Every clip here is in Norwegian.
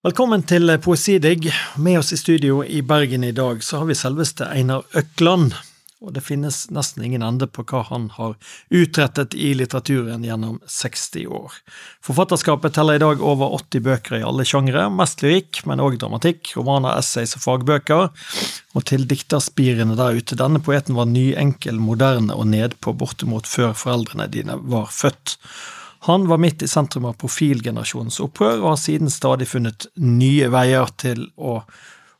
Velkommen til Poesidigg. Med oss i studio i Bergen i dag så har vi selveste Einar Økland. Og det finnes nesten ingen ende på hva han har utrettet i litteraturen gjennom 60 år. Forfatterskapet teller i dag over 80 bøker i alle sjangre, mest lyrikk, men òg dramatikk, romaner, essays og fagbøker. Og til dikterspirene der ute, denne poeten var ny, enkel, moderne og nedpå bortimot før foreldrene dine var født. Han var midt i sentrum av profilgenerasjonens opprør, og har siden stadig funnet nye veier til å,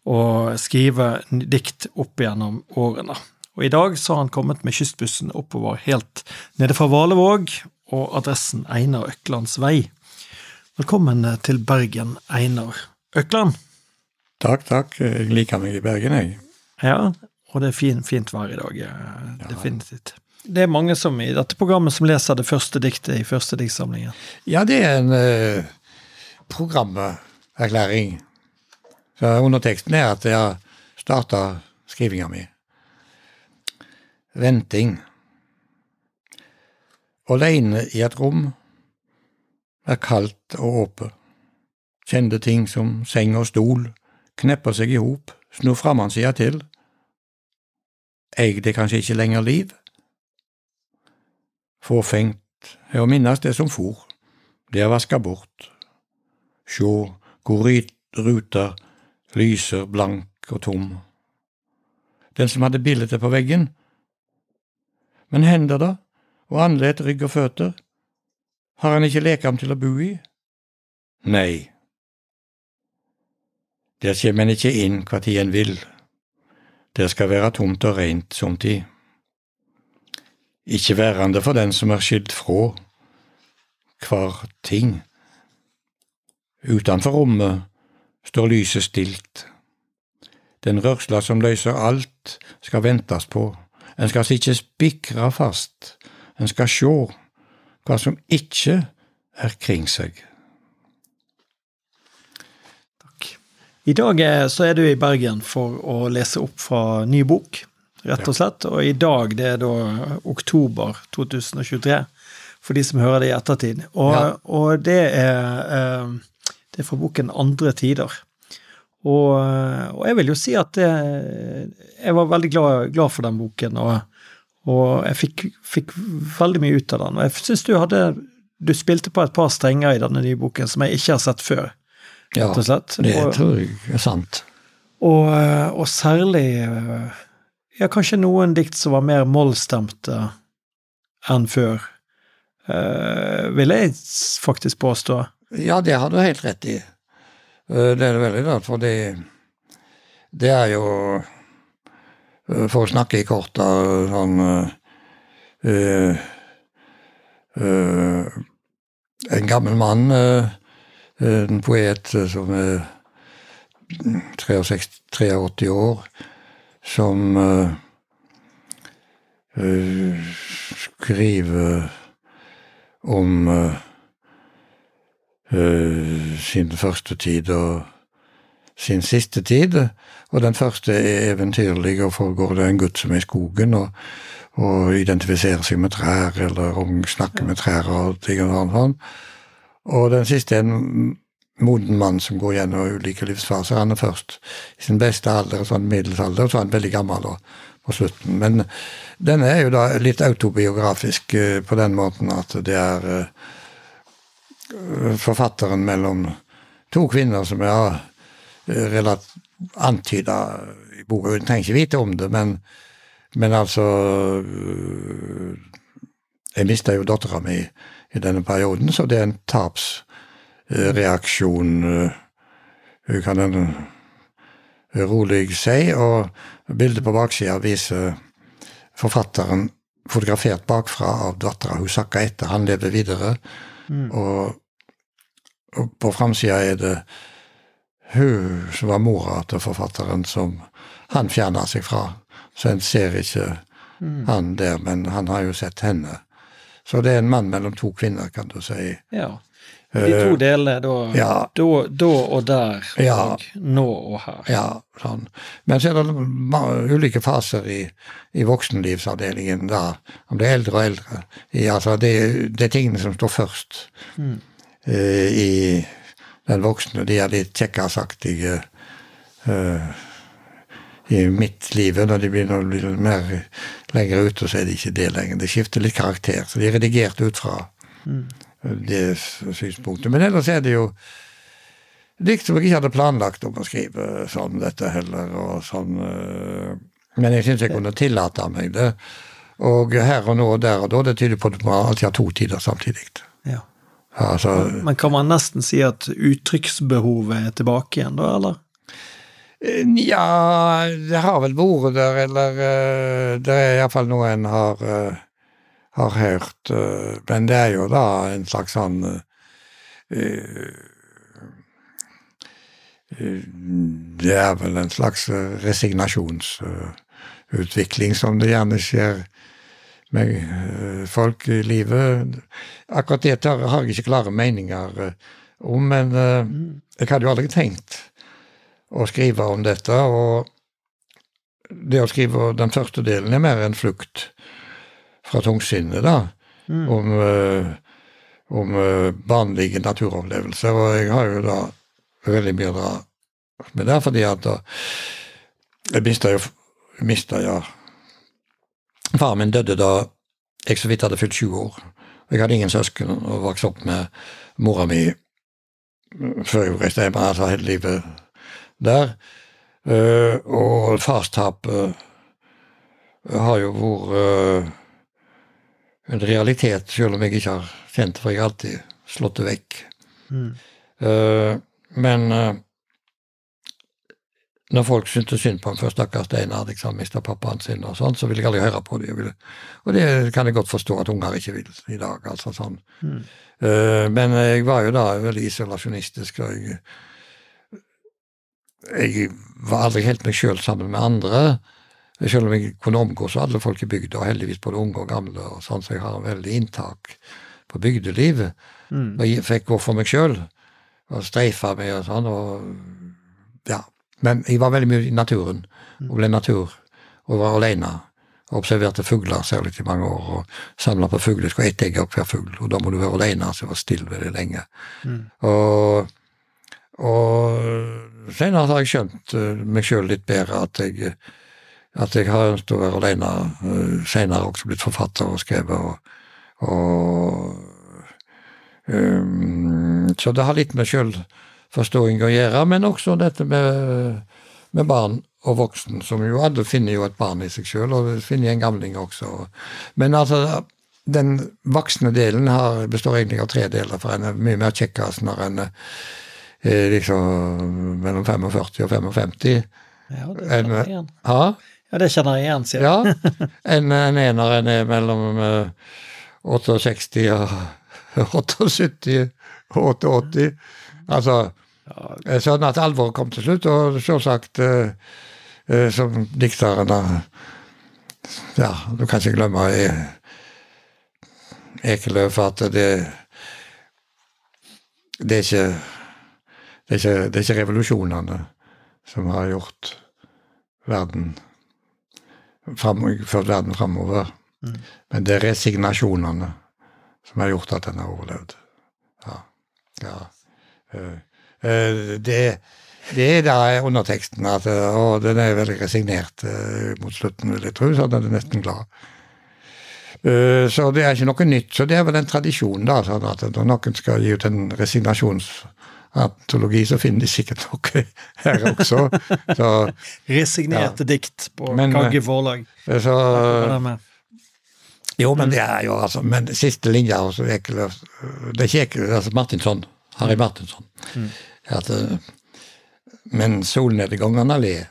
å skrive dikt opp gjennom årene. Og i dag så har han kommet med kystbussen oppover helt nede fra Valevåg, og adressen Einar Øklands vei. Velkommen til Bergen, Einar Økland. Takk, takk. Jeg liker meg i Bergen, jeg. Ja, og det er fin, fint vær i dag, definitivt. Ja det er mange som i dette programmet som leser det første diktet i første diktsamlingen. Ja, det er en uh, programerklæring. Så Underteksten er at jeg har starta skrivinga mi. Venting. Aleine i et rom er kaldt og åpent. Kjente ting som seng og stol knepper seg i hop, snur framansida til. Eg det kanskje ikke lenger liv? Fåfengt er å minnes det som for, det er vaska bort. Sjå hvor ruta lyser blank og tom. Den som hadde bildet på veggen. Men hender da, og andlet, rygg og føtter, har han ikke lekam til å bo i? Nei. Der kjem en ikke inn kva tid en vil, der skal være tomt og reint som tid ikke værende for den som er skilt fra hver ting. Utenfor rommet står lyset stilt. Den rørsla som løser alt, skal ventes på. En skal ikke spikra fast, en skal sjå hva som ikke er kring seg. Takk. I dag så er du i Bergen for å lese opp fra ny bok rett og slett. Og i dag, det er da oktober 2023, for de som hører det i ettertid. Og, ja. og det, er, eh, det er fra boken Andre tider. Og, og, jeg vil jo si at det, jeg var veldig glad, glad for den boken, og, og jeg fikk, fikk, veldig mye ut av den. Og jeg syns du hadde Du spilte på et par strenger i denne nye boken som jeg ikke har sett før. Ja, det tror jeg er sant. Og, og særlig ja, kanskje noen dikt som var mer mollstemte enn før, uh, vil jeg faktisk påstå. Ja, det har du helt rett i. Eh, det er det veldig, rart, for det, det er jo eh, For å snakke i kort, da, sånn En gammel mann, en poet som er 63, 83 år, som uh, uh, skriver om uh, sin første tid og sin siste tid. Og den første er eventyrlig og foregår det en gutt som er i skogen og, og identifiserer seg med trær, eller snakker med trær og ting og annet. Og den siste er en moden mann som går gjennom ulike livsfaser. Han er først i sin beste alder, sånn middelsalder, og så er han veldig gammel da, på slutten. Men den er jo da litt autobiografisk uh, på den måten at det er uh, forfatteren mellom to kvinner som er uh, antyda i boka. Hun trenger ikke vite om det, men, men altså Jeg mista jo dattera mi i denne perioden, så det er en taps reaksjon, eh, kan en rolig si. Og bildet på baksida viser forfatteren fotografert bakfra av dattera. Hun sakka etter, han lever videre. Mm. Og, og, på framsida er det hun som var mora til forfatteren, som han fjerna seg fra. Så en ser ikke mm. han der, men han har jo sett henne. Så det er en mann mellom to kvinner, kan du si. Ja. De to eh, delene, da, ja. da, da og der, ja. og nå og her. Ja, sånn. Men så er det ulike faser i, i voksenlivsavdelingen da, om det er eldre og eldre. I, altså, det, det, er tingene som står først mm. uh, i den voksne. De er litt kjekkasaktige uh, i mitt liv. Når de begynner å bli mer lenger ute, så er de ikke det lenger. Det skifter litt karakter. Så de er redigert ut fra mm. Det synspunktet. Men ellers er det jo dikt som jeg ikke hadde planlagt om å skrive sånn dette heller. og sånn, uh, Men jeg syns jeg kunne tillate meg det. Og her og nå og der og da, det tyder på at man alltid har to tider samtidig. Ja. Altså, Men kan man nesten si at uttrykksbehovet er tilbake igjen, da, eller? Nja, ja, det har vel vært der, eller uh, det er iallfall noe en har, har hørt. Uh, men det er jo da en slags sånn Det er vel en slags resignasjonsutvikling som det gjerne skjer med folk i livet. Akkurat det har jeg ikke klare meninger om, men jeg hadde jo aldri tenkt å skrive om dette. Og det å skrive den første delen er mer en flukt fra tungsinnet, da. Mm. Om, uh, om uh, vanlige naturopplevelser. Og jeg har jo da veldig mye å dra med det, fordi at da Jeg mista jo mista, ja Faren min døde da jeg så vidt hadde fylt 20 år. Jeg hadde ingen søsken og vokste opp med mora mi før jeg reiste hjem. Altså hele livet der. Og farstapet har jo vært en realitet, selv om jeg ikke har kjent det, for jeg har alltid slått det vekk. Mm. Uh, men når folk syntes synd på ham først, stakkars Steinar, liksom mista pappaen sin og sånn, så ville jeg aldri høre på dem. Og det kan jeg godt forstå at unger ikke vil i dag. altså sånn. Mm. men jeg var jo da veldig isolasjonistisk. og jeg jeg var aldri helt meg sjøl sammen med andre. Selv om jeg kunne omgås alle folk i bygda, og heldigvis både unge og gamle, og sånn, så jeg har en veldig inntak på bygdelivet. Mm. Og jeg fikk gå for meg sjøl og streife meg og sånn. og ja. Men jeg var veldig mye i naturen, og ble natur, og var aleine. Og observerte fugler særlig i mange år, og samla på fugler. Skulle ett egg opp hver fugl, og da må du være aleine, så jeg var stille veldig lenge. Mm. Og og senere har jeg skjønt uh, meg sjøl litt bedre, at jeg, at jeg har ønsket å være alene. Uh, senere også blitt forfatter og skrevet. Og, og um, Så det har litt med sjølforståing å gjøre, men også dette med, med, barn og voksen, som jo alle finner jo et barn i seg sjøl, og finner en gamling også. Men altså den voksne delen har, består egentlig av tre deler, for en er mye mer kjekkas når en er liksom mellom 45 og 55. Ja, det er en, igjen. Ja, det kjenner jeg igjen, sier du. ja. En, en ener en er mellom 68 og 78 og 88. Altså. Sånn at alvoret kom til slutt, og selvsagt uh, uh, som dikteren Ja, du kan ikke glemme Ekeløf at det det er ikke det er, ikke, det er ikke revolusjonene som har gjort verden fram, ført verden framover. Mm. Men det er resignasjonene som har gjort at den har overlevd. Ja. ja. Uh, uh, det, det, er da underteksten at og den er veldig resignert mot slutten, vil jeg tro, så den er nesten glad. så det er ikke noe nytt. Så det er vel en tradisjon, da, sånn at når noen skal gi ut en resignasjons antologi, så finner de sikkert noe her også. Så, Resignerte ja. dikt på men, Kagge forlag. Eh, så, jo, men det er jo altså Men siste linja altså, Det er ikke Ekeløf, altså Martinsson. Harry. Martinsson. Mm. At, men solnedgangene ler.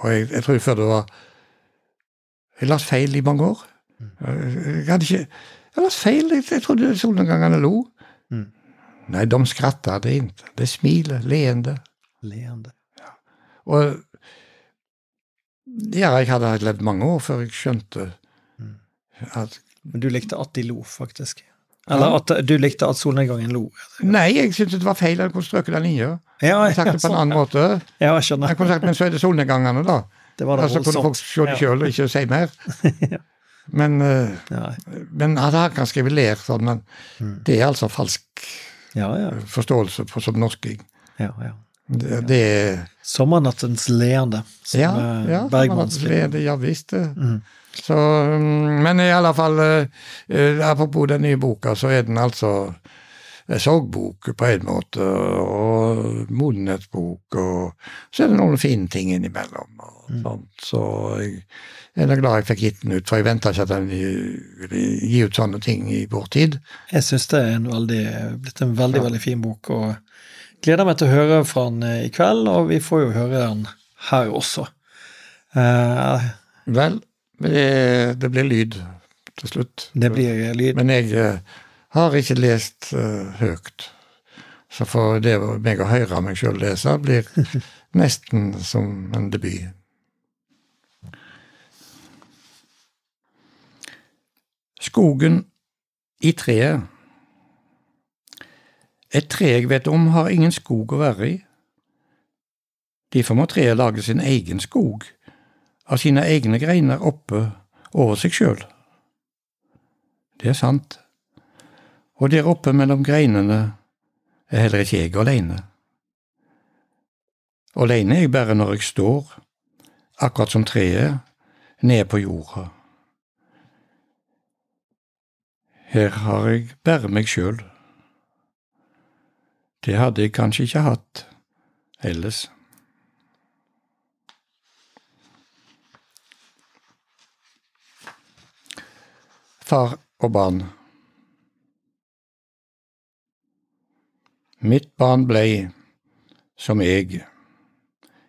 Og jeg, jeg, tror før det var Jeg leste feil i mange år. Mm. Jeg hadde ikke Jeg leste feil. Jeg, jeg trodde solnedgangene lo. Mm. Nej, de skrattade inte. Det smilade, leende. Leende. Ja. Og ja, jeg hadde levd mange år før jeg skjønte mm. at Men du likte at de lo, faktisk? Eller at du likte at solnedgangen lo? Nei, jeg syntes det var feil. Jeg kunne strøket den linja. Ja, jeg sagt det på en annen måte. Ja, jeg skjønner. Jeg kunne sagt, Men så er det solnedgangene, da. Det var det altså, kunne folk se det sjøl og ikke si mer. ja. Men, uh, men at han kan skrive ler sånn, men mm. det er altså falsk Ja, ja. forståelse for som norsking. ja, ja. Det, det er Sommernattens leende, som Ja, eh, ja, Bergmanns det, ja visst. Mm. Så, mm, men i alle fall, eh, eh, apropos den nye boka, så er den altså en sorgbok på en måte, og modenhetsbok, og så er det noen fine ting innimellom. og Mm. sånt, Så jeg er da glad jeg fikk gitt den ut, for jeg venta ikke at den ville gi ut sånne ting i vår tid. Jeg syns det er en veldig, blitt en veldig, Ja. veldig fin bok, og gleder meg til å høre fra den eh, i kveld, og vi får jo høre den her også. Uh, Vel, det, det blir lyd til slutt. det blir lyd. Men jeg eh, har ikke lest uh, høyt. Så for det meg å høre meg sjøl lese blir nesten som en debut. Skogen i treet. Et tre jeg vet om, har ingen skog å være i. Derfor må treet lage sin egen skog, av sine egne greiner oppe over seg sjøl. Det er sant. Og der oppe mellom greinene er heller ikke jeg alene. Alene er jeg bare når jeg står, akkurat som treet, ned på jorda. Her har jeg bare meg sjøl. Det hadde jeg kanskje ikke hatt ellers. Far og barn. Mitt barn blei som jeg.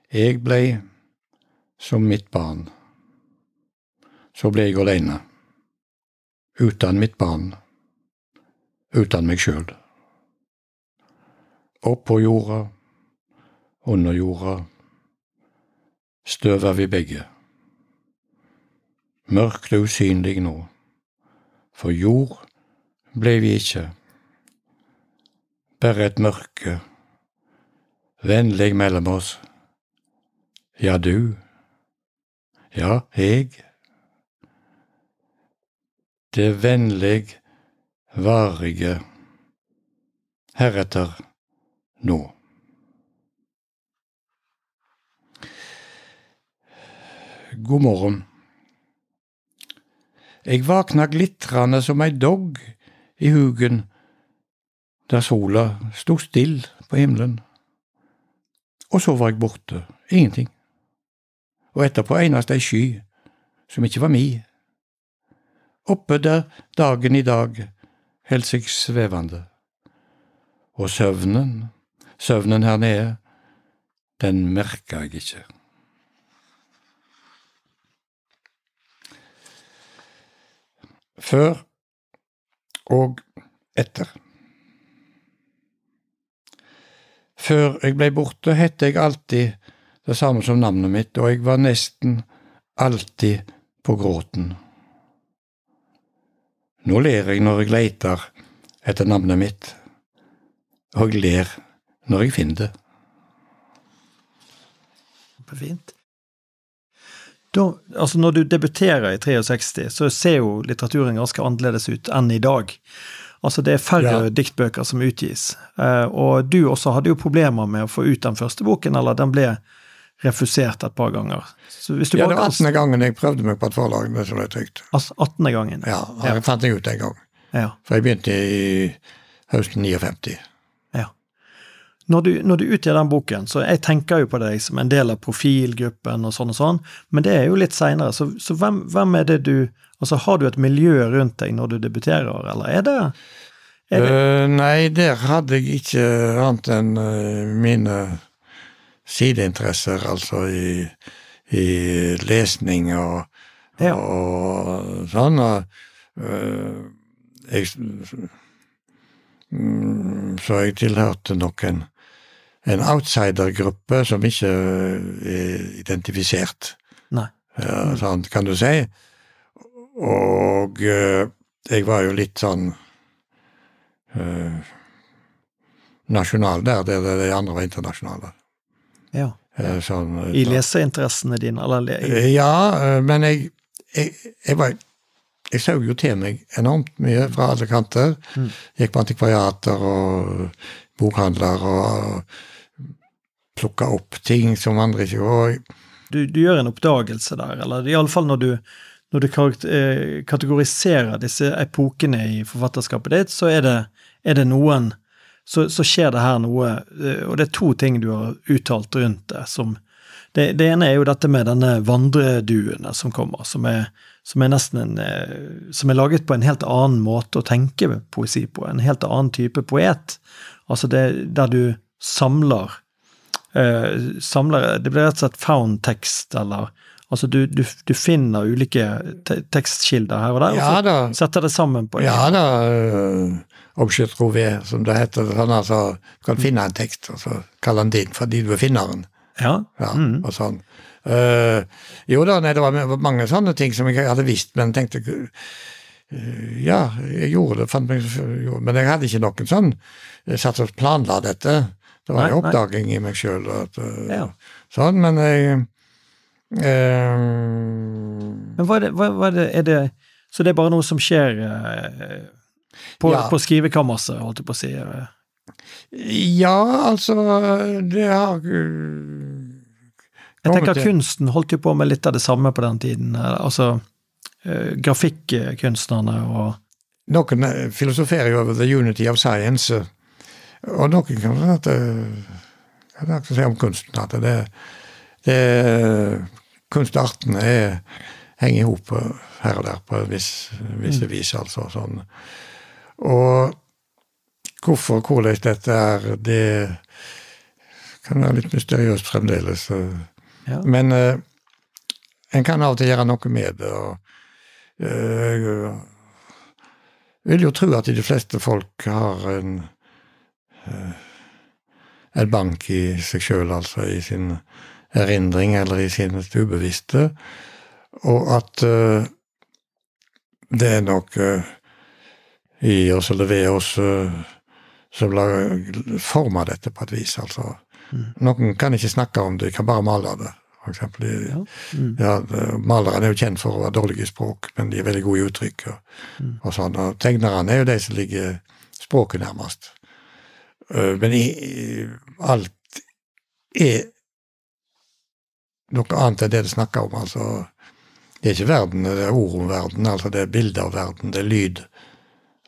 Jeg blei som mitt barn. Så ble jeg aleine. Uten mitt barn. Uten meg sjøl. Oppå jorda, under jorda, støv er vi begge. Mørkt og usynlig nå, for jord ble vi ikke. Bare et mørke, vennlig mellom oss. Ja, du. Ja, jeg. Det vennlig, varige, heretter nå. God morgen. Jeg vakna glitrende som ei dogg i hugen der sola sto still på himmelen. Og så var jeg borte, ingenting. Og etterpå eneste ei sky som ikke var mi. Oppe der dagen i dag held seg svevende. Og søvnen, søvnen her nede, den merka jeg ikke. Før og etter. Før jeg blei borte, hette jeg alltid det samme som navnet mitt, og jeg var nesten alltid på gråten. Nå ler jeg når jeg leiter etter navnet mitt, og jeg ler når jeg finner det. Fint. Da, altså når du debuterer i 63, så ser jo litteraturen ganske annerledes ut enn i dag. Altså Det er færre Ja. diktbøker som utgis. Eh, og du også hadde jo problemer med å få ut den første boken, eller den ble refusert et par ganger. Så hvis du Ja, det var kan 18. gangen jeg prøvde meg på et forlag, det som trygt. Altså 18. gangen. Ja, det fant jeg ut en gang. ja. For jeg begynte i høsten 59. ja. Når du, når du utgir den boken, så jeg tenker jo på deg som en del av profilgruppen og sånn og sånn, men det er jo litt seinere, så, så hvem, hvem er det du Altså har du et miljø rundt deg når du debuterer, eller er det, er det Uh, nei, der hadde jeg ikke annet enn eh, mine sideinteresser, altså i, i lesning og, Ja. og sånn. Og, øh, jeg, mm, så jeg tilhørte nok en, en outsidergruppe som ikke er identifisert. Nei. Ja, sånn kan du si. Og øh, jeg var jo litt sånn øh, nasjonal der, der de andre var internasjonale. Ja. Eh, sånn, I leseinteressene dine, eller le- i, Eh, Ja, eh, men jeg, jeg, jeg var jeg saug jo til meg enormt mye fra alle kanter. Gikk på antikvariater og bokhandler og plukka opp ting som andre ikke og Du, du gjør en oppdagelse der, eller iallfall når du, når du eh, kategoriserer disse epokene i forfatterskapet ditt, så er det, er det noen så, så, skjer det her noe, eh, og det er to ting du har uttalt rundt det. som det, det ene er jo dette med denne vandreduene som kommer, som er, som er en eh, Som er laget på en helt annen måte å tenke poesi på, en helt annen type poet. Altså det der du samler Uh, samler, Det blir rett og slett found text, eller Altså, du, du, du finner ulike te tekstkilder her og der, ja, og så setter det sammen på en Ja da. Objet trouvé, som det heter. Sånn, altså, du kan finne en tekst, og så kaller den din fordi du er finneren. Ja. ja mm. og sånn. Uh, jo da, nei, det var mange sånne ting som jeg hadde visst, men tenkte uh, Ja, jeg gjorde det, meg, men jeg hadde ikke noen sånn Jeg satt og planla dette. Det var en oppdaging i meg sjøl. Uh, ja. Sånn, men jeg Men hva er, det, hva, er, det, er det, Så det er bare noe som skjer på, ja. på skrivekammerset, holdt jeg på å si? Ja, altså Det har Jeg tenker at kunsten holdt jo på med litt av det samme på den tiden. Altså grafikkunstnerne og Noen filosoferer jo over the unity of science. Og noen kan si at det kan si om kunsten at det, det kunstartene er, henger i hop her og der på en viss, visse mm. vis, altså. Sånn. Og hvorfor og hvordan dette er, det kan være litt mysteriøst fremdeles. Ja. Men uh, en kan av og til gjøre noe med det. og jeg vil jo tro at de fleste folk har en Eh, en bank i seg sjøl, altså i sin erindring eller i sin ubevisste, og at uh, det er noe uh, i oss eller ved oss som former dette på et vis, altså. Mm. Noen kan ikke snakke om det, de kan bare male det. For eksempel. Ja. Mm. Ja, malerne er jo kjent for å være dårlige i språk, men de er veldig gode i uttrykk. Og, mm. og sånn. Og tegnerne er jo de som ligger språket nærmest. Eh, men i, alt er noe annet enn det det snakker om. altså Det er ikke verden, det er ord om verden, altså det er bilde av verden, det er lyd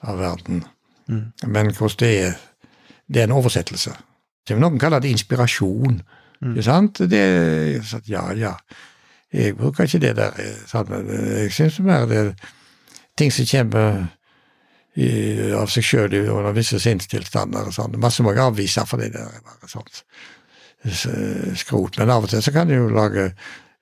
av verden. Mm. Men hvordan det er Det er en oversettelse. Noen kaller det inspirasjon. Mm. Ikke sant? Det ja, ja. Jeg bruker ikke det der. Sant? Jeg syns mer det er ting som kommer i, av seg sjøl under visse sinnstilstander. og sånn. Masse må jeg avvise for det er bare sånt skrot. Men av og til så kan jeg jo lage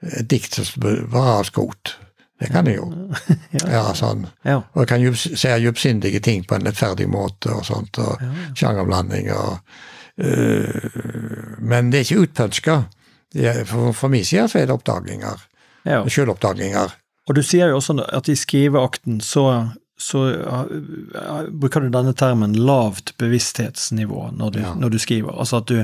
et dikt som bare av skrot. Det kan jeg jo. ja, sånn. Og jeg kan se djupsindige ting på en lettferdig måte og sånt. Og ja, ja. sjangerblanding og uh, Men det er ikke utpønska. For, for min side så er det oppdaginger. Ja. Sjøloppdaginger. Og du sier jo også at i skriveakten så så uh, bruker du denne termen lavt bevissthetsnivå når du, ja. når du skriver. Altså at du,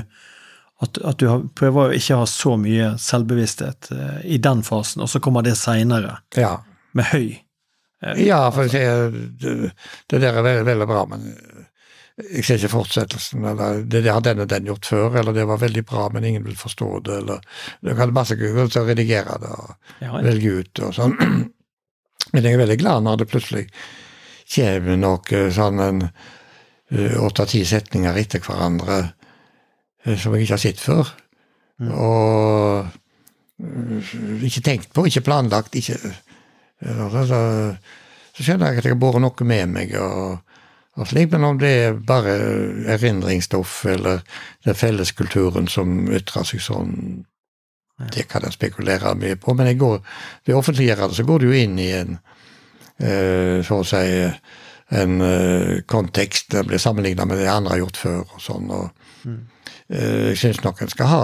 at, at du har, prøver å ikke ha så mye selvbevissthet uh, i den fasen, og så kommer det seinere, ja. med høy. Uh, ja, for altså. det, det, der er veldig, veldig bra, men jeg ser ikke fortsettelsen. eller Det har den og den gjort før, eller det var veldig bra, men ingen vil forstå det, eller Du kan masse Google til å redigere det og ja, velge ut og sånn. Men jeg er veldig glad når det plutselig kommer noe sånn en eh, åtte-ti setninger etter hverandre eh, som jeg ikke har sett før. Mm. Og eh, ikke tenkt på, ikke planlagt, ikke så, så skjønner jeg at jeg har båret noe med meg. og, og slik, Men om det er bare erindringsstoff eller den felleskulturen som ytrer seg sånn, det kan jeg spekulere mye på. Men jeg går, ved å offentliggjøre det, så går det jo inn i en Eh, så å si en eh, kontekst. Det blir sammenligna med det andre har gjort før. og sånn, og mm. Jeg syns nok en skal ha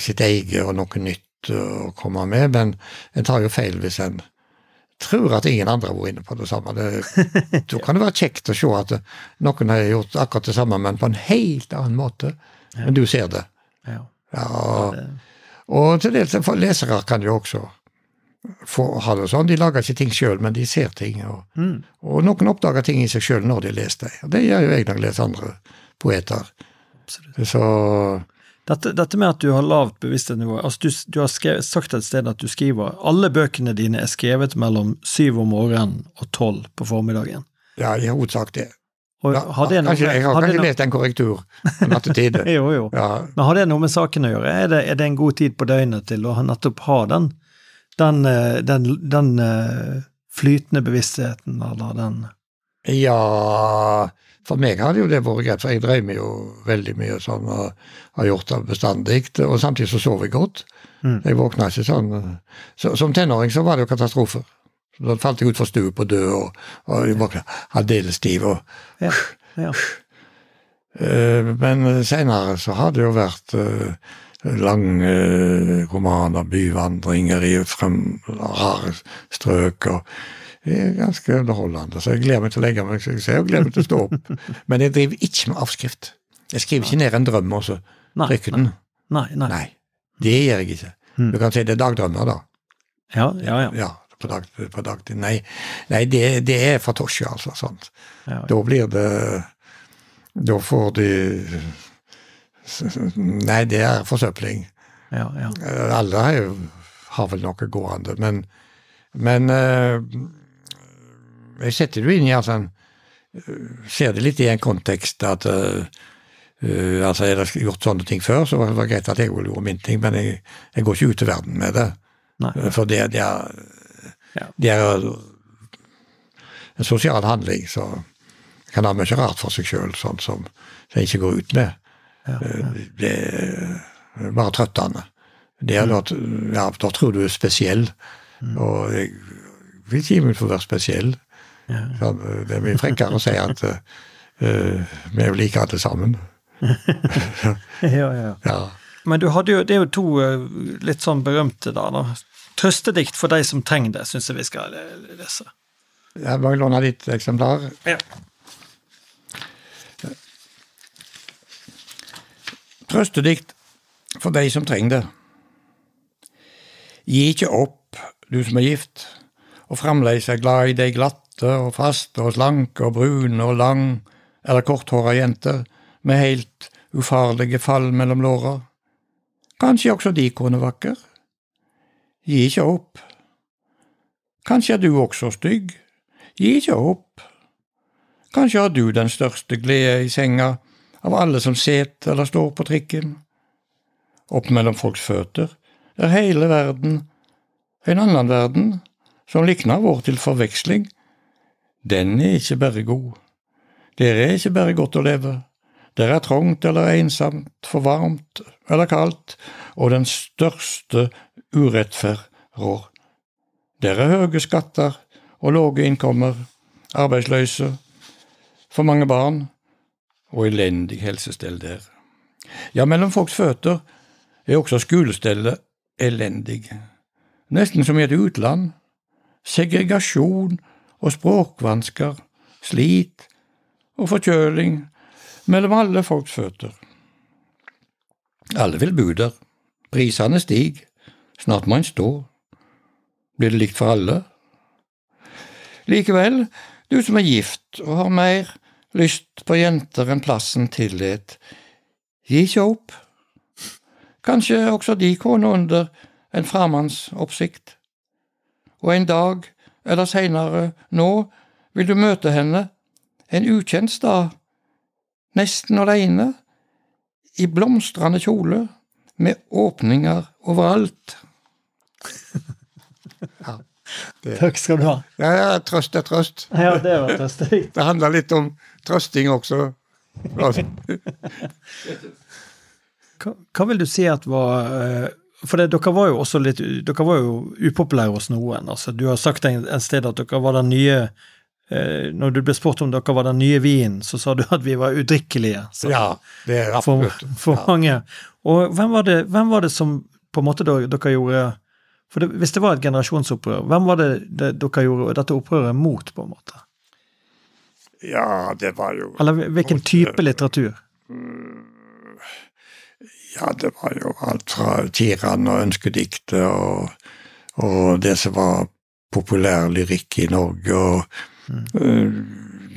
sitt eget og noe nytt å komme med, men en tar jo feil hvis en tror at ingen andre har vært inne på det samme. Det, da kan det være kjekt å se at noen har gjort akkurat det samme, men på en helt annen måte. Men du ser det. Ja. ja og, og til dels lesere kan jo også få ha det sånn. De lager ikke ting sjøl, men de ser ting. Og, Mm. og noen oppdager ting i seg sjøl når de leser dem. Det gjør jo jeg når jeg leser andre poeter. Absolutt. Så Dette, dette med at du har lavt bevissthetsnivå altså du, du har skrevet, sagt et sted at du skriver alle bøkene dine er skrevet mellom syv om morgenen og tolv på formiddagen. ja, i hovedsak det. Og Ja, har det noe kanskje, jeg har har kanskje lest en korrektur på nattetid. Jo, jo. Ja, Men har det noe med saken å gjøre? Er det, er det en god tid på døgnet til å nettopp ha den, den, eh, den, den eh, flytende bevisstheten, eller den ja For meg hadde jo det vært greit, for jeg drømmer jo veldig mye sånn og har gjort det bestandig. Og samtidig så sover jeg godt. Mm. Jeg våkna ikke sånn. Så, som tenåring så var det jo katastrofer. Da falt jeg ut fra stuet på død, og, og jeg våkna aldeles stiv. og Ja. ja. Eh, Men senere så har det jo vært eh, lange eh, romaner, byvandringer i frem, rare strøk. og det er ganske underholdende, så jeg gleder meg til å legge meg så jeg ser, og gleder meg til å stå opp. Men jeg driver ikke med avskrift. Jeg skriver ikke ned en drøm og så trykker den. Nei, nei. Nei, det gjør jeg ikke. Mm. Du kan si det er dagdrømmer, da. Ja, ja, ja. Ja, på, dag, på dag, Nei, nei det, det er for tosje, altså. Sant? ja. Da blir det Da får de Nei, det er forsøpling. ja, ja. Alle har, jo, har vel noe gående, men, men eh, Jeg setter det inn i altså, eh, Ser det litt i en kontekst at eh, altså Er det gjort sånne ting før, så var det greit at jeg gjorde min ting, men jeg, jeg går ikke ut til verden med det. Nei. For det, det, er, Ja. det er en sosial handling som kan ha mye rart for seg sjøl, sånn som jeg ikke går ut med. Ja, ja. Det er bare trøttende. Det er da, ja, da tror du er spesiell, og jeg vil ikke gi meg for å være spesiell. Ja. Sånn, eh, Det er mye frekkere å si at uh, vi er jo like alle sammen. ja, ja. Ja. Men du hadde jo, det er jo to litt sånn berømte da, da. Trøstedikt for de som trenger det, syns jeg vi skal lese. Jeg bare låne ditt eksemplar. Ja. Trøstedikt for de som trenger det. Gi ikke opp, du som er gift, og fremdeles er glad i de glatte og faste og slanke og brune og lang eller korthåra jenter med helt ufarlige fall mellom låra. Kanskje også de kunne vakker? Gi ikke opp. Kanskje er du også stygg? Gi ikke opp. Kanskje har du den største glede i senga av alle som set eller står på trikken. Opp mellom folks føtter er hele verden en annen verden som likner vår til forveksling. Den er ikke bare god. Der er ikke bare godt å leve. Der er trangt eller ensomt, for varmt eller kaldt, og den største urettferd rår. Der er høye skatter og lave innkommer, arbeidsløse, for mange barn og elendig helsestell der. Ja, mellom folks føtter er også skolestellet elendig, nesten som i et utland. Segregasjon og språkvansker, slit og forkjøling mellom alle folks føtter. Alle vil bo der, prisene stiger, snart må en stå. Blir det likt for alle? Likevel, du som er gift og har mer lyst på jenter enn plassen tillit, gi ikke opp. Kanskje også de kone under en framanns oppsikt. Og en dag, eller seinere, nå, vil du møte henne, en ukjent stad, nesten aleine, i blomstrende kjole, med åpninger overalt. Ja, Takk skal du ha. ja, ja trøst er trøst. Ja, det var trøstig. Det handler litt om trøsting også. Altså, Hva, hva vil du si at var eh, For det, dere var jo også litt Dere var jo upopulære hos noen. altså Du har sagt en, en sted at dere var den nye eh, Når du ble spurt om dere var den nye vinen, så sa du at vi var udrikkelige. Så, ja, det er for, absolutt. for Ja. mange. Og hvem var, det, hvem var det som på en måte dere, dere gjorde for det, Hvis det var et generasjonsopprør, hvem var det, det dere gjorde dette opprøret mot, på en måte? Ja, det var jo Eller hvilken type litteratur? Ja, det var jo alt fra Tiran og ønskediktet og, og det som var populær lyrikk i Norge, og eh,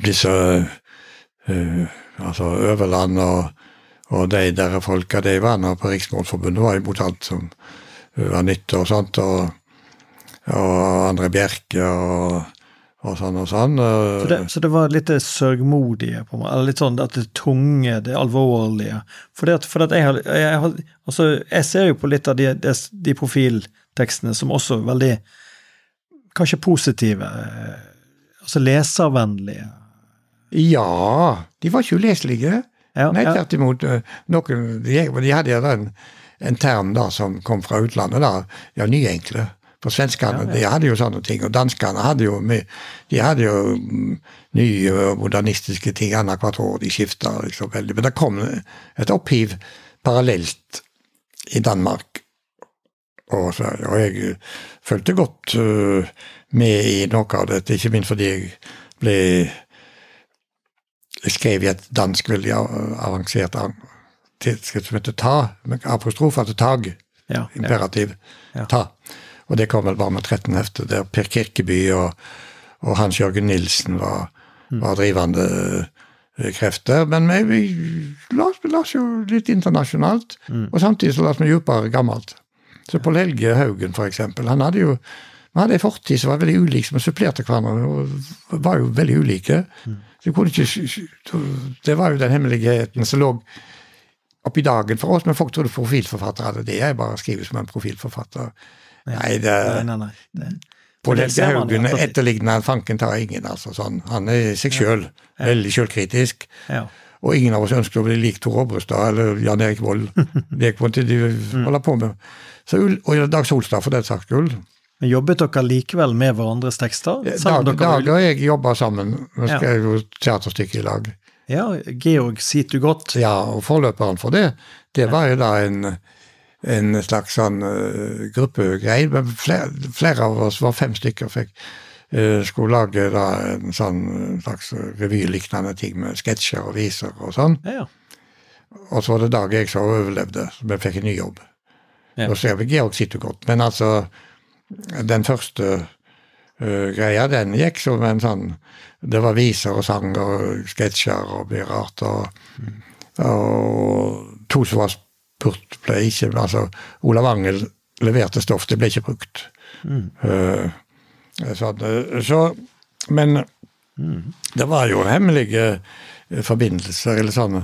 disse uh, Altså Øverland og, og de der folka, de var nå på Riksmålsforbundet, var imot alt som var nytt og sånt, og, og André Bjerke og, og sånn og sånn. Så det, så det var litt det sørgmodige, på meg, eller litt sånn at det tunge, det alvorlige. For, det at, for at jeg, har, jeg, har, altså, jeg ser jo på litt av de, de, de profiltekstene som også er veldig kanskje positive, altså leservennlige. Ja, de var ikke uleselige. Ja, Nei, ja. tvert imot. eh, Noen, de, de hadde en, en term da som kom fra utlandet, da, ja, nyenkle. For svenskene Ja, de hadde jo sånne ting, og danskene hadde jo De hadde jo mm, nye og modernistiske ting annethvert år. De skifta liksom veldig. Men det kom et opphiv parallelt i Danmark. Og, Sverige. og jeg fulgte godt øh, med i noe av dette, ikke minst fordi jeg ble jeg skrev i et dansk veldig avansert tidsskrift som heter Ta, med apostrof, altså Tag, Ja, ja. imperativ. Ja. Ta. Og det kom vel bare med 13 hefter, der Per Kirkeby og, og Hans Jørgen Nilsen var, var drivende eh, krefter. Men vi, vi vi las jo litt internasjonalt, Mm. og samtidig så las vi dypere gammelt. Så Pål Helge Haugen, for eksempel, han hadde jo vi hadde en fortid som var veldig ulik, som supplerte hverandre, og var jo veldig ulike. Mm. Ikke, Det var jo den hemmeligheten som lå oppi dagen for oss, men folk trodde profilforfattere det Jeg bare skriver som en profilforfatter. Nei, det Nei, nei, nei. Det, Pål Helge Haugen etterligner fanken tar ingen, altså sånn. Han er seg sjøl, veldig sjølkritisk. ja. Og ingen av oss ønsker å bli lik Tor Obrestad eller Jan Erik Vold. Det en måte de Mm. holder på med. Så, og Dag Solstad, for den saks skyld. Men jobbet dere likevel med hverandres tekster? Dag, Dag og jeg jobba sammen. Vi Ja. skrev jo teaterstykke i lag. Ja, Georg Situ godt. Ja, og forløperen for det, det var jo da en, en slags sånn uh, gruppegreie. Men flere, flere av oss var fem stykker, fikk uh, skulle lage da en sånn slags revylignende ting med sketsjer og viser og sånn. Ja, ja. Og så var det Dag jeg som overlevde, så vi fikk en ny jobb. Ja. Da er vi Georg sitter godt. Men altså, den første uh, greia, den gikk som en sånn Det var viser og sang og sketsjer og mye rart. Og, og to som var spurt, ble ikke Altså, Olav Angel leverte stoff, det ble ikke brukt. Mm. sånn, så, så, men det var jo hemmelige eh, forbindelser, eller sånn.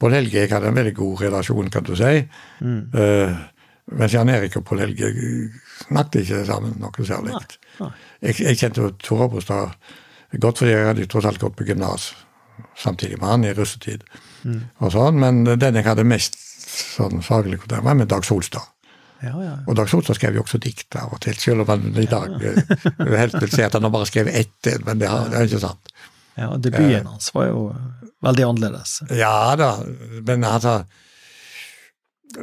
Pål Helge jeg hadde en veldig god relasjon, kan du si. Eh, mens Jan Erik og Pål Helge snakket ikke sammen noe særlig. nei. Jeg, jeg kjente Tor Obrestad godt, fordi jeg hadde tross alt gått på gymnas samtidig med han i russetid. og sånn, Men den jeg hadde mest sånn faglig kontakt var med Dag Solstad. Ja, ja. Og Dag Solstad skrev jo også dikt av og til, selv om han i dag ja. helst vil si at han har bare skrevet ett men det, har, det er ikke sant. ja og debuten hans var jo veldig annerledes. Ja da, men altså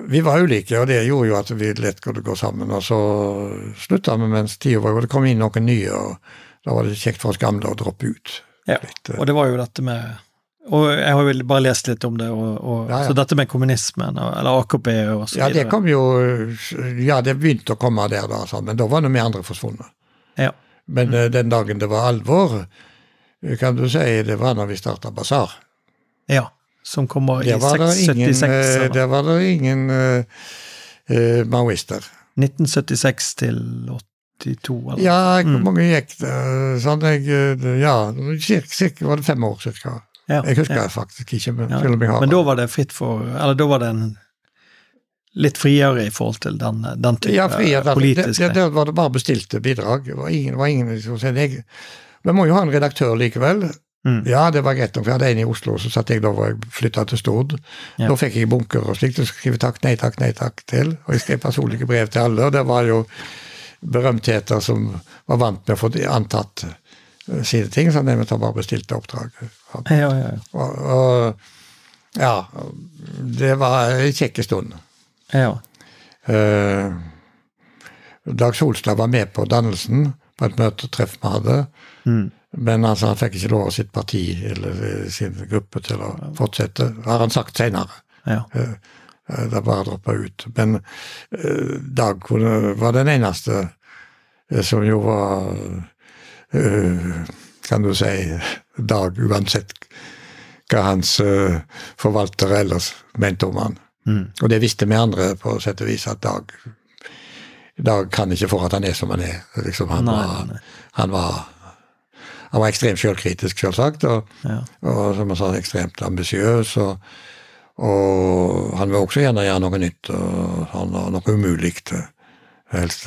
Vi var ulike, og det gjorde jo at vi lett kunne gå sammen. Og så slutta vi mens tida var, og det kom inn noen nye, og da var det kjekt for oss gamle å droppe ut. Ja, Litt, eh, og det var jo dette med Og jeg har jo bare lest litt om det, og, og Ja, ja. så dette med kommunismen, eller AKP og så Ja, det kom jo Ja, det begynte å komme der, da, sånn, men da var det vi andre forsvunnet. Ja. Men mm. den dagen det var alvor, eh, kan du si, det var når vi starta Basar. ja. Som kommer i Der var det 6, ingen, 76, eh, der var det ingen uh, maoister. 1976 til 82, eller? Ja, hvor Mm. mange gikk det? Sånn jeg, eh, ja, cirka, cirka var det fem år cirka. Ja, Jeg husker ja. det faktisk ikke, men Ja. Men da var det fritt for Eller da var det en litt friere i forhold til den, den type ja, friere, politiske det, det, det var det bare bestilte bidrag. Det var ingen, var ingen som sa jeg, Vi må jo ha en redaktør likevel. Mm. Ja, det var greit nok, jeg hadde en i Oslo, så satt jeg da hvor jeg flytta til Stord. Da fikk jeg bunker og slikt, og skrive takk, nei takk, nei takk til. Og jeg skrev personlige brev til alle, og det var jo berømtheter som var vant med å få antatt eh, sine ting, så vi tar bare bestilte oppdrag. Ja, ja, ja. Og, og ja, det var en kjekk stund. ja. Eh, Dag Solstad var med på dannelsen på et møtetreff vi hadde. Mm. Men altså, han fikk ikke lov av sitt parti eller eh, sin gruppe til å fortsette, har han sagt senere. ja. Eh, Det bare droppa ut. Men eh, Dag kunne- var den eneste eh, som jo var eh, Kan du si Dag, uansett hva hans uh, forvaltere ellers mente om han. Mm. Og det visste vi andre på sett og vis, at Dag Dag kan ikke for at han er som han er. Liksom, han, Nei, var, nei, han var han var ekstremt selvkritisk, selvsagt, og, Ja. og som jeg sa, ekstremt ambisiøs. Og, og han vil også gjerne gjøre noe nytt, og og noe umulig helst,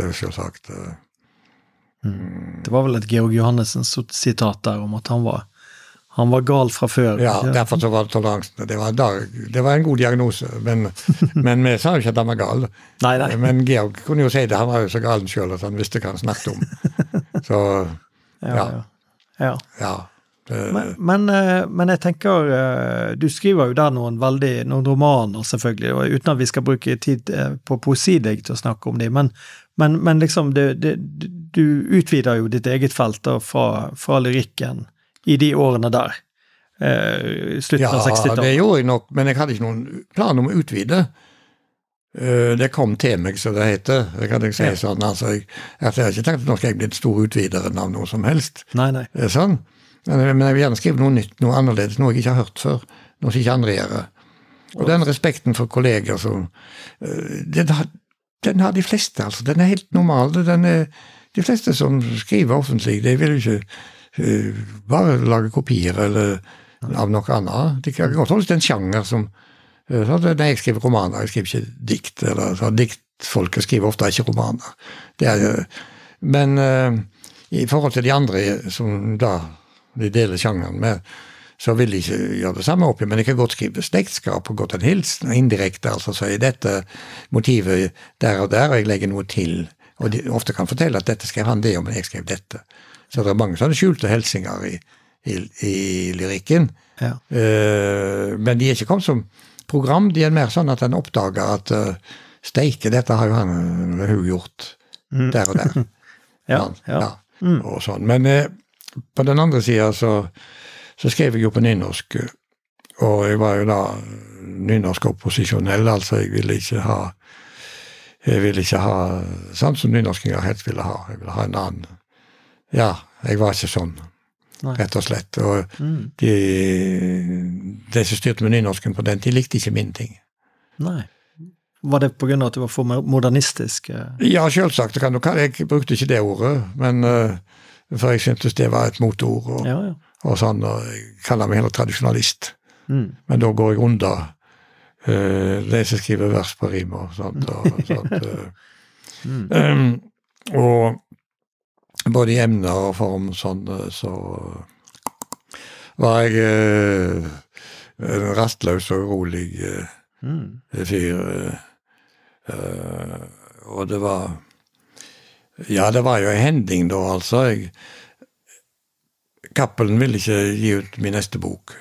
Det var vel et Georg Johannessen sitat der om at han var, han var gal fra før. Ja, ikke? derfor så var det toleransen. Det var, dag, det var en god diagnose, men, men vi sa jo ikke at han var gal. Nei, nei. Men Georg kunne jo si det, han var jo så galen sjøl at han visste hva han snakket om. Så Ja, ja. ja. Men, men, eh, men jeg tenker eh, Du skriver jo der noen veldig, noen romaner, selvfølgelig, og uten at vi skal bruke tid på på deg til å snakke om dem, men, men, men liksom det, det, du utvider jo ditt eget felt da, fra, fra lyrikken i de årene der. Eh, slutten ja, av 60-tallet. det gjorde jeg nok, men jeg hadde ikke noen plan om å utvide. Uh, Det kom til meg, som det heter. Det kan jeg si Ja. sånn. Altså, jeg, jeg har ikke tenkt at nå skal jeg bli en stor utvider av noe som helst. Nei, nei. Det er sånn. Men, men jeg vil gjerne skrive noe nytt, noe annerledes, noe jeg ikke har hørt før. Noe som ikke andre gjør. Og den respekten for kolleger som uh, den, har, den har de fleste, altså. Den er helt normal. Den er, de fleste som skriver offentlig, de vil jo ikke uh, bare lage kopier eller av noe annet. De kan godt holde seg til en sjanger som uh, sånn, Nei, jeg skriver romaner, jeg skriver ikke dikt. eller så Diktfolket skriver ofte ikke romaner. Er, uh, men eh, i forhold til de andre som da de deler sjangeren med, så vil de ikke gjøre det samme oppi, men de kan godt skrive slektskap og godt en hilsen, indirekte, altså si dette motivet der og der, og jeg legger noe til. Og de ofte kan fortelle at dette skrev han det om, men jeg skrev dette. Så det er mange sånne skjulte hilsener i, i, i lyrikken. Ja. Uh, men de er ikke kommet som program, de er mer sånn at en oppdager at uh, steike, dette har jo han eller hun gjort der og der. Ja, Sant? ja. og sånn. Men uh, på den andre sida så, så skrev jeg jo på nynorsk, eh, og jeg var jo da nynorsk-opposisjonell, altså jeg ville ikke ha jeg ville ikke ha sånn som nynorskinger helst ville ha. Jeg ville ha en annen Ja, jeg var ikke sånn, Nei. rett og slett. Og Mm. de, de som styrte med nynorsken på den tid, likte ikke min ting. Nei. Var det av at du var for modernistisk? eh? Ja, selvsagt. Kan du, jeg brukte ikke det ordet, men eh, for jeg syntes det var et motord. Og, Ja, ja. og sånn, og jeg kaller meg heller tradisjonalist. Mm. Men da går jeg under uh, de som skriver vers på rim og sånt. Og, sånt eh. Mm. Um, og både i emner og form sånn, eh, så var jeg eh, en rastløs og rolig eh, Mm. fyr. eh, eh, og det var Ja, det var jo en hending da, altså. Jeg, Cappelen ville ikke gi ut min neste bok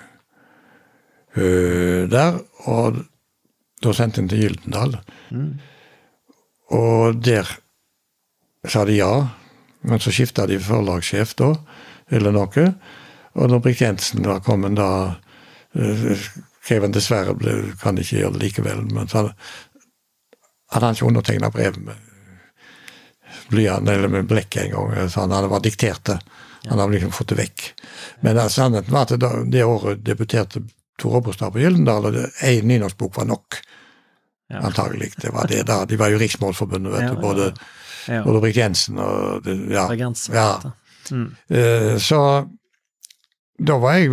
uh, der, og da sendte den til Gyldendal. Mm. Og der sa de ja, men så skifta de forlagssjef da, eller noe. Og når Brikt Jensen var kommet, da eh, skrev han dessverre ble, kan ikke gjøre det likevel. Men så hadde hadde han ikke undertegna brev med blyant eller med blekk engang. Så han hadde bare diktert det. Han hadde liksom fått det vekk. Men sannheten var at det, det året debuterte Tor Obrestad på Gyldendal, og ei nynorskbok var nok. Ja. Antagelig. Det var det da. De var jo Riksmålforbundet, vet Ja, du. Både, Ja. Britt Jensen og det, ja. Bergenser, ja. Mm. Eh, Så da var jeg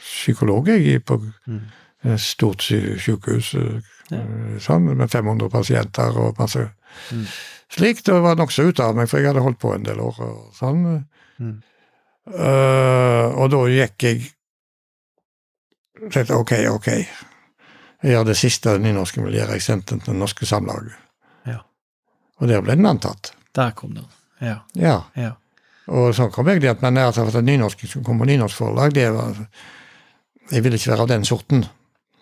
psykolog jeg, på Mm. et stort sykehus eh, Ja. sånn, med 500 pasienter og masse Mm. slikt. Og var nokså ute av meg, for jeg hadde holdt på en del år. og sånn. Mm. Uh, og da gikk jeg tenkte ok, ok. Jeg gjør det siste nynorsken vil gjøre. Jeg sendte den til Det Norske Samlaget. Ja. Og der ble den antatt. Der kom den. Ja. Ja. ja. Og sånn kom jeg dit, men altså, at nynorsken som kom på nynorskforlag, det var Jeg ville ikke være av den sorten,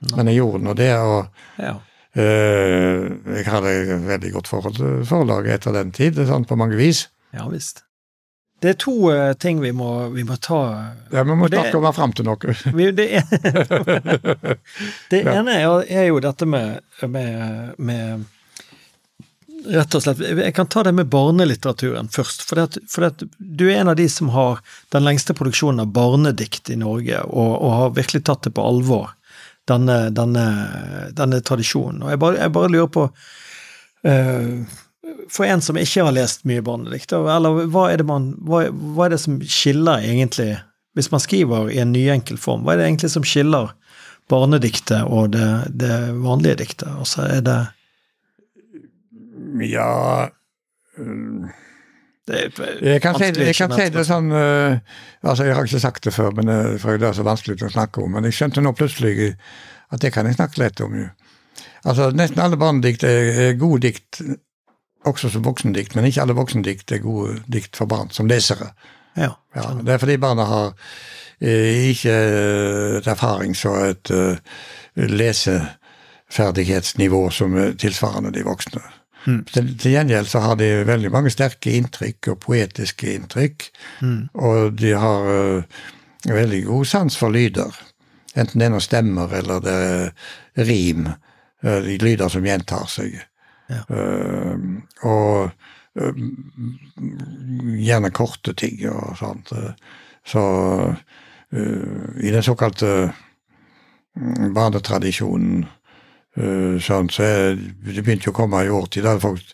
No. men jeg gjorde nå det. og ja. eh, jeg hadde et veldig godt forhold til forlaget etter den tid, sånn på mange vis. Ja visst. Det er to eh, ting vi må, vi må ta Ja, Vi må snakke om fram til noe. vi, Det, det Ja. ene er, er jo dette med, med, med rett og slett, Jeg kan ta det med barnelitteraturen først. For, det, for det, du er en av de som har den lengste produksjonen av barnedikt i Norge, og, og har virkelig tatt det på alvor, denne, denne, denne tradisjonen. Og jeg bare, jeg bare lurer på uh, For en som ikke har lest mye barnedikt, eller hva er, det man, hva, hva er det som skiller egentlig, hvis man skriver i en nyenkel form, hva er det egentlig som skiller barnediktet og det, det vanlige diktet? Og så er det ja øh, jeg kan, si, jeg kan si det sånn uh, altså Jeg har ikke sagt det før, men uh, for det er så vanskelig å snakke om. Men jeg skjønte nå plutselig at det kan jeg snakke litt om. jo. Altså Nesten alle barnedikt er, er gode dikt, også som voksendikt, men ikke alle voksendikt er gode dikt for barn som lesere. Ja, ja, det er fordi barna har eh, ikke et erfarings- og et leseferdighetsnivå som er tilsvarende de voksne. Mm. Til, til, gjengjeld så har de veldig mange sterke inntrykk og poetiske inntrykk. Mm. Og de har uh, veldig god sans for lyder. Enten det er noen stemmer eller det er rim. Uh, de lyder som gjentar seg. Uh, og gjerne korte ting og sånt. Så i den såkalte barnetradisjonen Eh, sånn, så Det begynte jo å komme i årtid da folk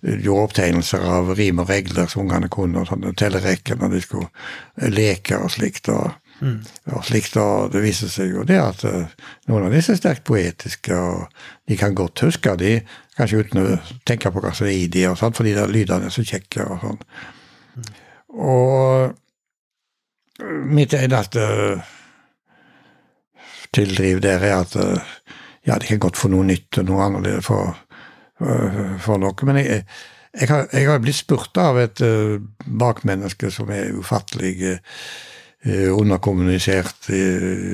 gjorde opptegnelser av rim og regler som ungene kunne, og sånn, tellerekker når de skulle leke og slikt. og, mm. og slikt, og Det viser seg jo det at uh, noen av disse er sterkt poetiske, og de kan godt huske de, kanskje uten å tenke på hva som er i de, og sånt, fordi de lydene er så kjekke. og sånn. Mm. Og mitt eneste tildriv der er at uh, ja, det kan godt få noe nytt og noe annerledes for, for noe. Men jeg, jeg, har, jeg har blitt spurt av et uh, bakmenneske som er ufattelig uh, underkommunisert i,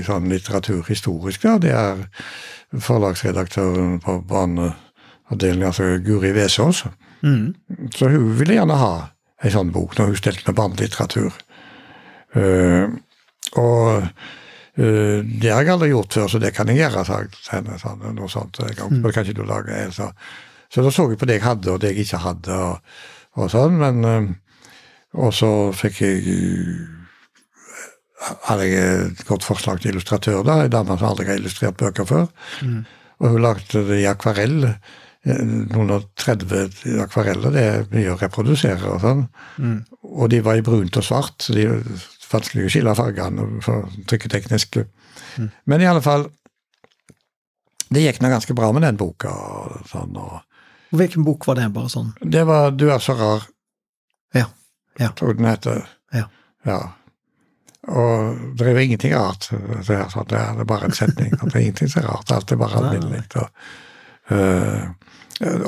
i sånn litteraturhistorisk, da. Det er forlagsredaktøren på barneavdelingen, altså Guri Vesaas. Mm. Så hun ville gjerne ha ei sånn bok når hun stelte med barnelitteratur. Uh, og Uh, det har jeg aldri gjort før, så det kan jeg gjøre, sa henne. Sånn, noe sånt. Kan, mm. kan ikke du lage en, så. så da så jeg på det jeg hadde, og det jeg ikke hadde, og, og sånn. Men uh, Og så fikk jeg hadde jeg et godt forslag til illustratør, da, En dame som aldri har illustrert bøker før. Mm. Og hun lagde det i akvarell. Noen og 30 akvareller, det er mye å reprodusere og sånn. Mm. Og de var i brunt og svart, så de vanskelig å skille fargene for trykketeknisk. Mm. Men i alle fall Det gikk nå ganske bra med den boka. og sånn. Og, Hvilken bok var det? bare sånn? Det var 'Du er så rar'. Ja. ja. Tror den heter. Ja. ja. Og det er jo ingenting rart. Det er, sånn, det er bare en setning. det er ingenting som er rart. Alt er bare alminnelig. Og, uh,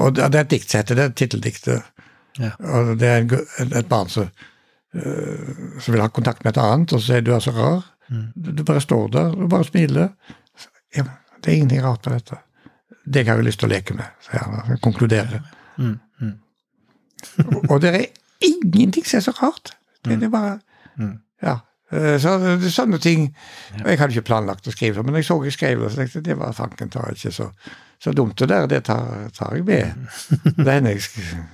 og det er et dikt som heter det, titteldiktet. Ja. Og det er en, et barn som uh, som vil ha kontakt med et annet, og så sier du er så rar. Mm. Du bare står der og bare smiler. Ja, det er ingenting rart med dette. Det har jeg lyst til å leke med, sier han. Konkluderer. Mm. Mm. og, og det er ingenting som er så rart. Det, det er bare mm. Ja. Eh, så det, sånne ting og Jeg hadde ikke planlagt å skrive, men jeg så jeg skrev det, så tenkte det var fanken tar ikke så, så dumt. det der, det tar, tar jeg med. Det hender jeg,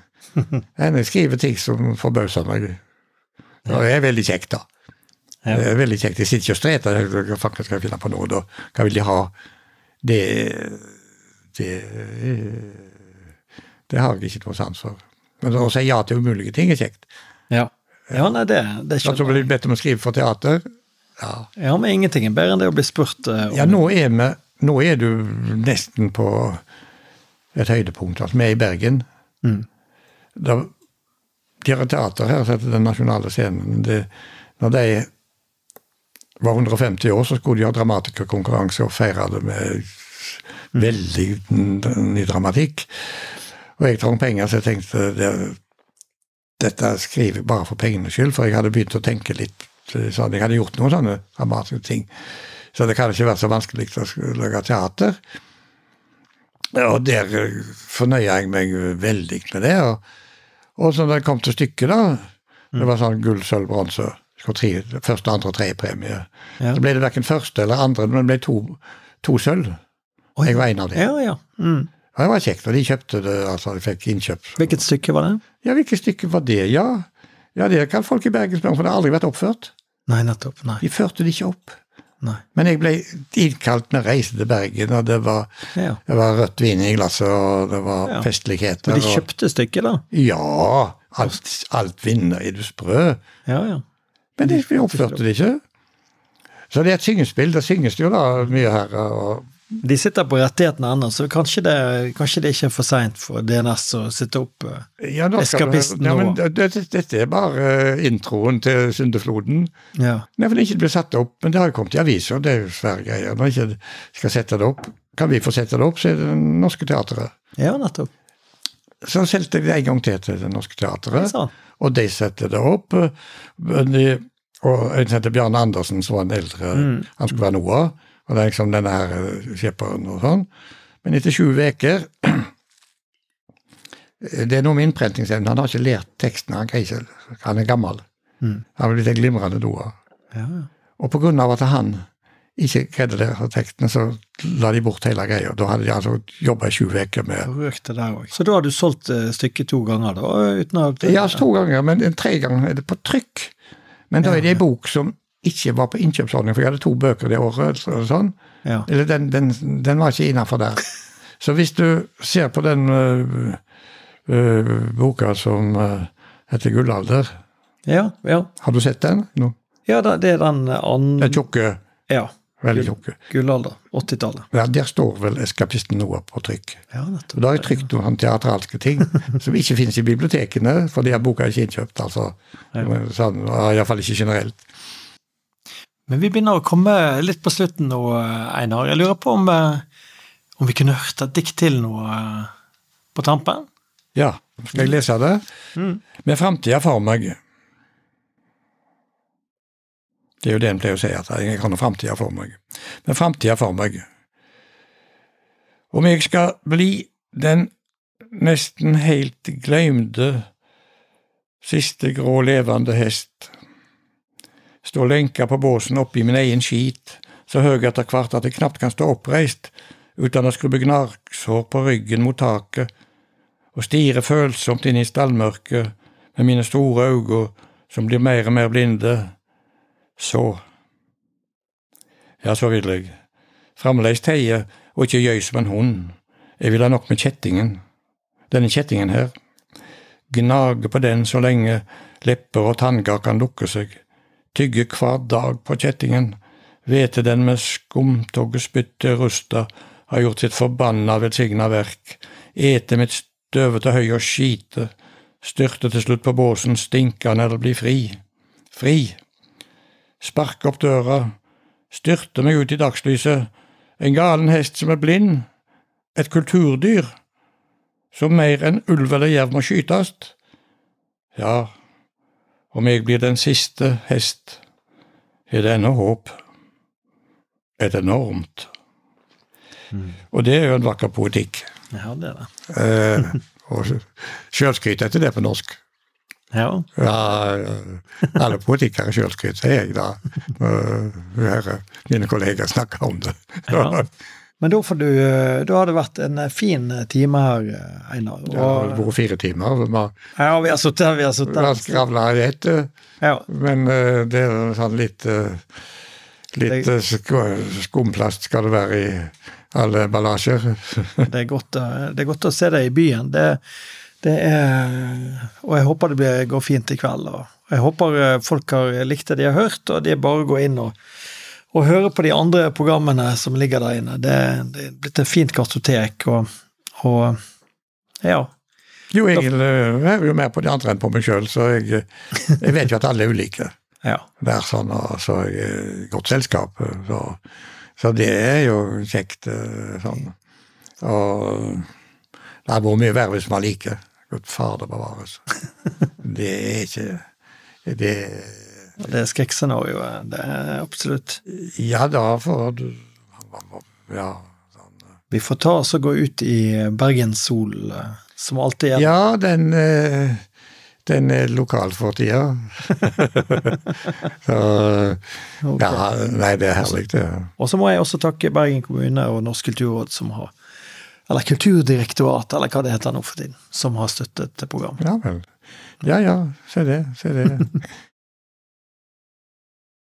jeg skriver ting som forbauser meg og det er veldig kjekt, da. Ja. Det er veldig kjekt. Jeg sitter ikke og streter. Hva fanken skal jeg finne på noe, da? Hva vil de ha? Det Det Det har jeg ikke noe sans for. Men å si ja til umulige ting er kjekt. Ja. Ja, nei, det, det skjønner jeg. blir bedt om å skrive for teater. Ja. ja, men ingenting er bedre enn det å bli spurt uh, om Ja, nå er, vi, nå er du nesten på et høydepunkt. Altså, vi er i Bergen. Mm. Da de har et teater her som heter Den nasjonale scenen. Det, når de var 150 år, så skulle de ha dramatikerkonkurranse og feire det med veldig ny dramatikk. Og jeg trang penger, så jeg tenkte det, dette skriver jeg bare for pengenes skyld, for jeg hadde begynt å tenke litt sånn, Jeg hadde gjort noen sånne dramatiske ting. Så det kan ikke være så vanskelig å lage teater. Og der fornøyer jeg meg veldig med det. og og så da det kom til stykket, da Det mm. var sånn gull, sølv, bronse. Første, andre og tredje premie. Ja. Så ble det verken første eller andre, men det ble to, to sølv. Og jeg var en av dem. Ja, ja. Mm. Ja, det var kjekt, og de kjøpte det, altså de fikk innkjøp. Hvilket stykke var det? Ja, hvilket stykke var det, ja? Ja, det kan folk i Bergen spørre om, for det har aldri vært oppført. Nei, nettopp. Nei. De førte det ikke opp. nei. Men jeg ble innkalt med reise til Bergen, og det var, Ja. det var rødt vin i glasset, og det var Ja. festligheter. Men de kjøpte stykket, da? Ja, alt, alt vinner, er du sprø? Ja, ja. Men de, vi oppførte det ikke. Så det er et syngespill. Det synges jo da mye her. og De sitter på rettighetene ennå, så kanskje det, kanskje det ikke er for seint for DNS å sitte opp eh, Ja, nå Eskapisten ja, nå. det- det- Dette er bare eh, introen til Syndefloden. Ja. Nei, for det ikke ble satt opp, men det har jo kommet i aviser, det er jo svære greier. Når ikke skal sette det opp, kan vi få sette det opp, så er det Det Norske Teatret. ja, nettopp. Så solgte jeg det en gang til til Det Norske Teatret, Sånn. og de setter det opp. eh, de- Og en som heter Bjarne Andersen, som var en eldre, Mm. han skulle være Noah, og det er liksom denne her skipperen og sånn. Men etter sju uker Det er noe med innprentingsevnen. Han har ikke lært teksten. Han, ikke, han er gammel. Mm. Han har blitt en glimrende doer. Ja. Og på grunn av at han ikke greide det av tekstene, så la de bort hele greia. Da hadde de altså jobba i sju uker med Røkte der òg. Så da har du solgt eh, stykket to ganger, da? Uten å Ja, to ganger, men en tre ganger er det på trykk. Men da er det ei bok som ikke var på innkjøpsordning, for jeg hadde to bøker det året. Så, sånn. Ja. Eller den, den, den var ikke innafor der. Så hvis du ser på den uh, uh, boka som uh, heter Gullalder, Ja, ja. har du sett den? No. ja det er den andre Den tjukke, Ja. veldig tjukke. Gullalder. 80-tallet. Ja, der står vel 'Eskapisten Noah' på trykk. Ja, nettopp. Da har jeg trykt noen teatralske ting som ikke finnes i bibliotekene, for de har boka ikke innkjøpt. altså. Sånn, Iallfall ikke generelt. Men vi begynner å komme litt på slutten nå, Einar. Jeg lurer på om, eh, om vi kunne hørt et dikt til nå eh, på tampen? Ja, skal jeg lese det? Med framtida for meg. Det er jo det en pleier å si, at jeg har noe framtida for meg. Men framtida for meg. Om jeg skal bli den nesten helt glemte siste grå levende hest, stå lenka på båsen oppi min egen skit, så høg etter hvert at jeg knapt kan stå oppreist uten å skrubbe gnagsår på ryggen mot taket, og stirre følsomt inn i stallmørket med mine store øyne som blir mer og mer blinde. Så. Ja, så vil jeg. Fremdeles teie og ikke gjøy som en hund. Jeg vil ha nok med kjettingen. Denne kjettingen her. Gnage på den så lenge lepper og tannger kan lukke seg. Tygge hver dag på kjettingen. Vete den med skumtogge spytte rusta har gjort sitt forbanna velsigna verk. Ete mitt støvete høy og skite. Styrte til slutt på båsen stinkende eller bli fri. Fri sparke opp døra, styrte meg ut i dagslyset, en galen hest som er blind, et kulturdyr, som mer enn ulv eller jerv må skytes. Ja, om jeg blir den siste hest, er det ennå håp. Et enormt. Og det er jo en vakker poetikk. Ja, det er det. Eh, og sjølskryt heter det på norsk. Ja. Ja, alle politikere sjølskryt, sier jeg da. når jeg hører mine kolleger snakke om det. Ja. Men da, får du, eh, da har det vært en fin time her, eh, Einar. Det har vært fire timer. Vi har- ja, vi har sittet her, vi har sittet her. skravla i ett, eh, Ja. men eh, det er sånn litt eh, Litt eh, skumplast skal det være i alle emballasjer. Det er, godt, eh, det er godt å se deg i byen. Det, det er Og jeg håper det blir, går fint i kveld. Og jeg håper eh, folk har likt det de har hørt, og det er bare går inn og, og høre på de andre programmene som ligger der inne. Det, det er blitt et fint kartotek, og, og ja. Jo, jeg er jo mer på de andre enn på meg sjøl, så jeg, eh, jeg vet jo at alle er ulike. ja. Det er sånn, og så jeg godt selskap. eh, Så, så det er jo kjekt. eh, sånn. Og det hadde vært mye verre hvis man liker. Gud fader bevares. Det er ikke Det Det skrekkscenarioet. Det er absolutt. Ja, da du Ja. Vi får ta oss og gå ut i bergenssolen, som alltid er. Ja, den eh, den er lokal for tida. så okay. Ja, nei, det er herlig, det. Og så må jeg også takke Bergen kommune og Norsk kulturråd, som har eller Kulturdirektoratet, eller hva det heter nå for tiden, som har støttet programmet. Ja vel. Ja ja, se det. Se det.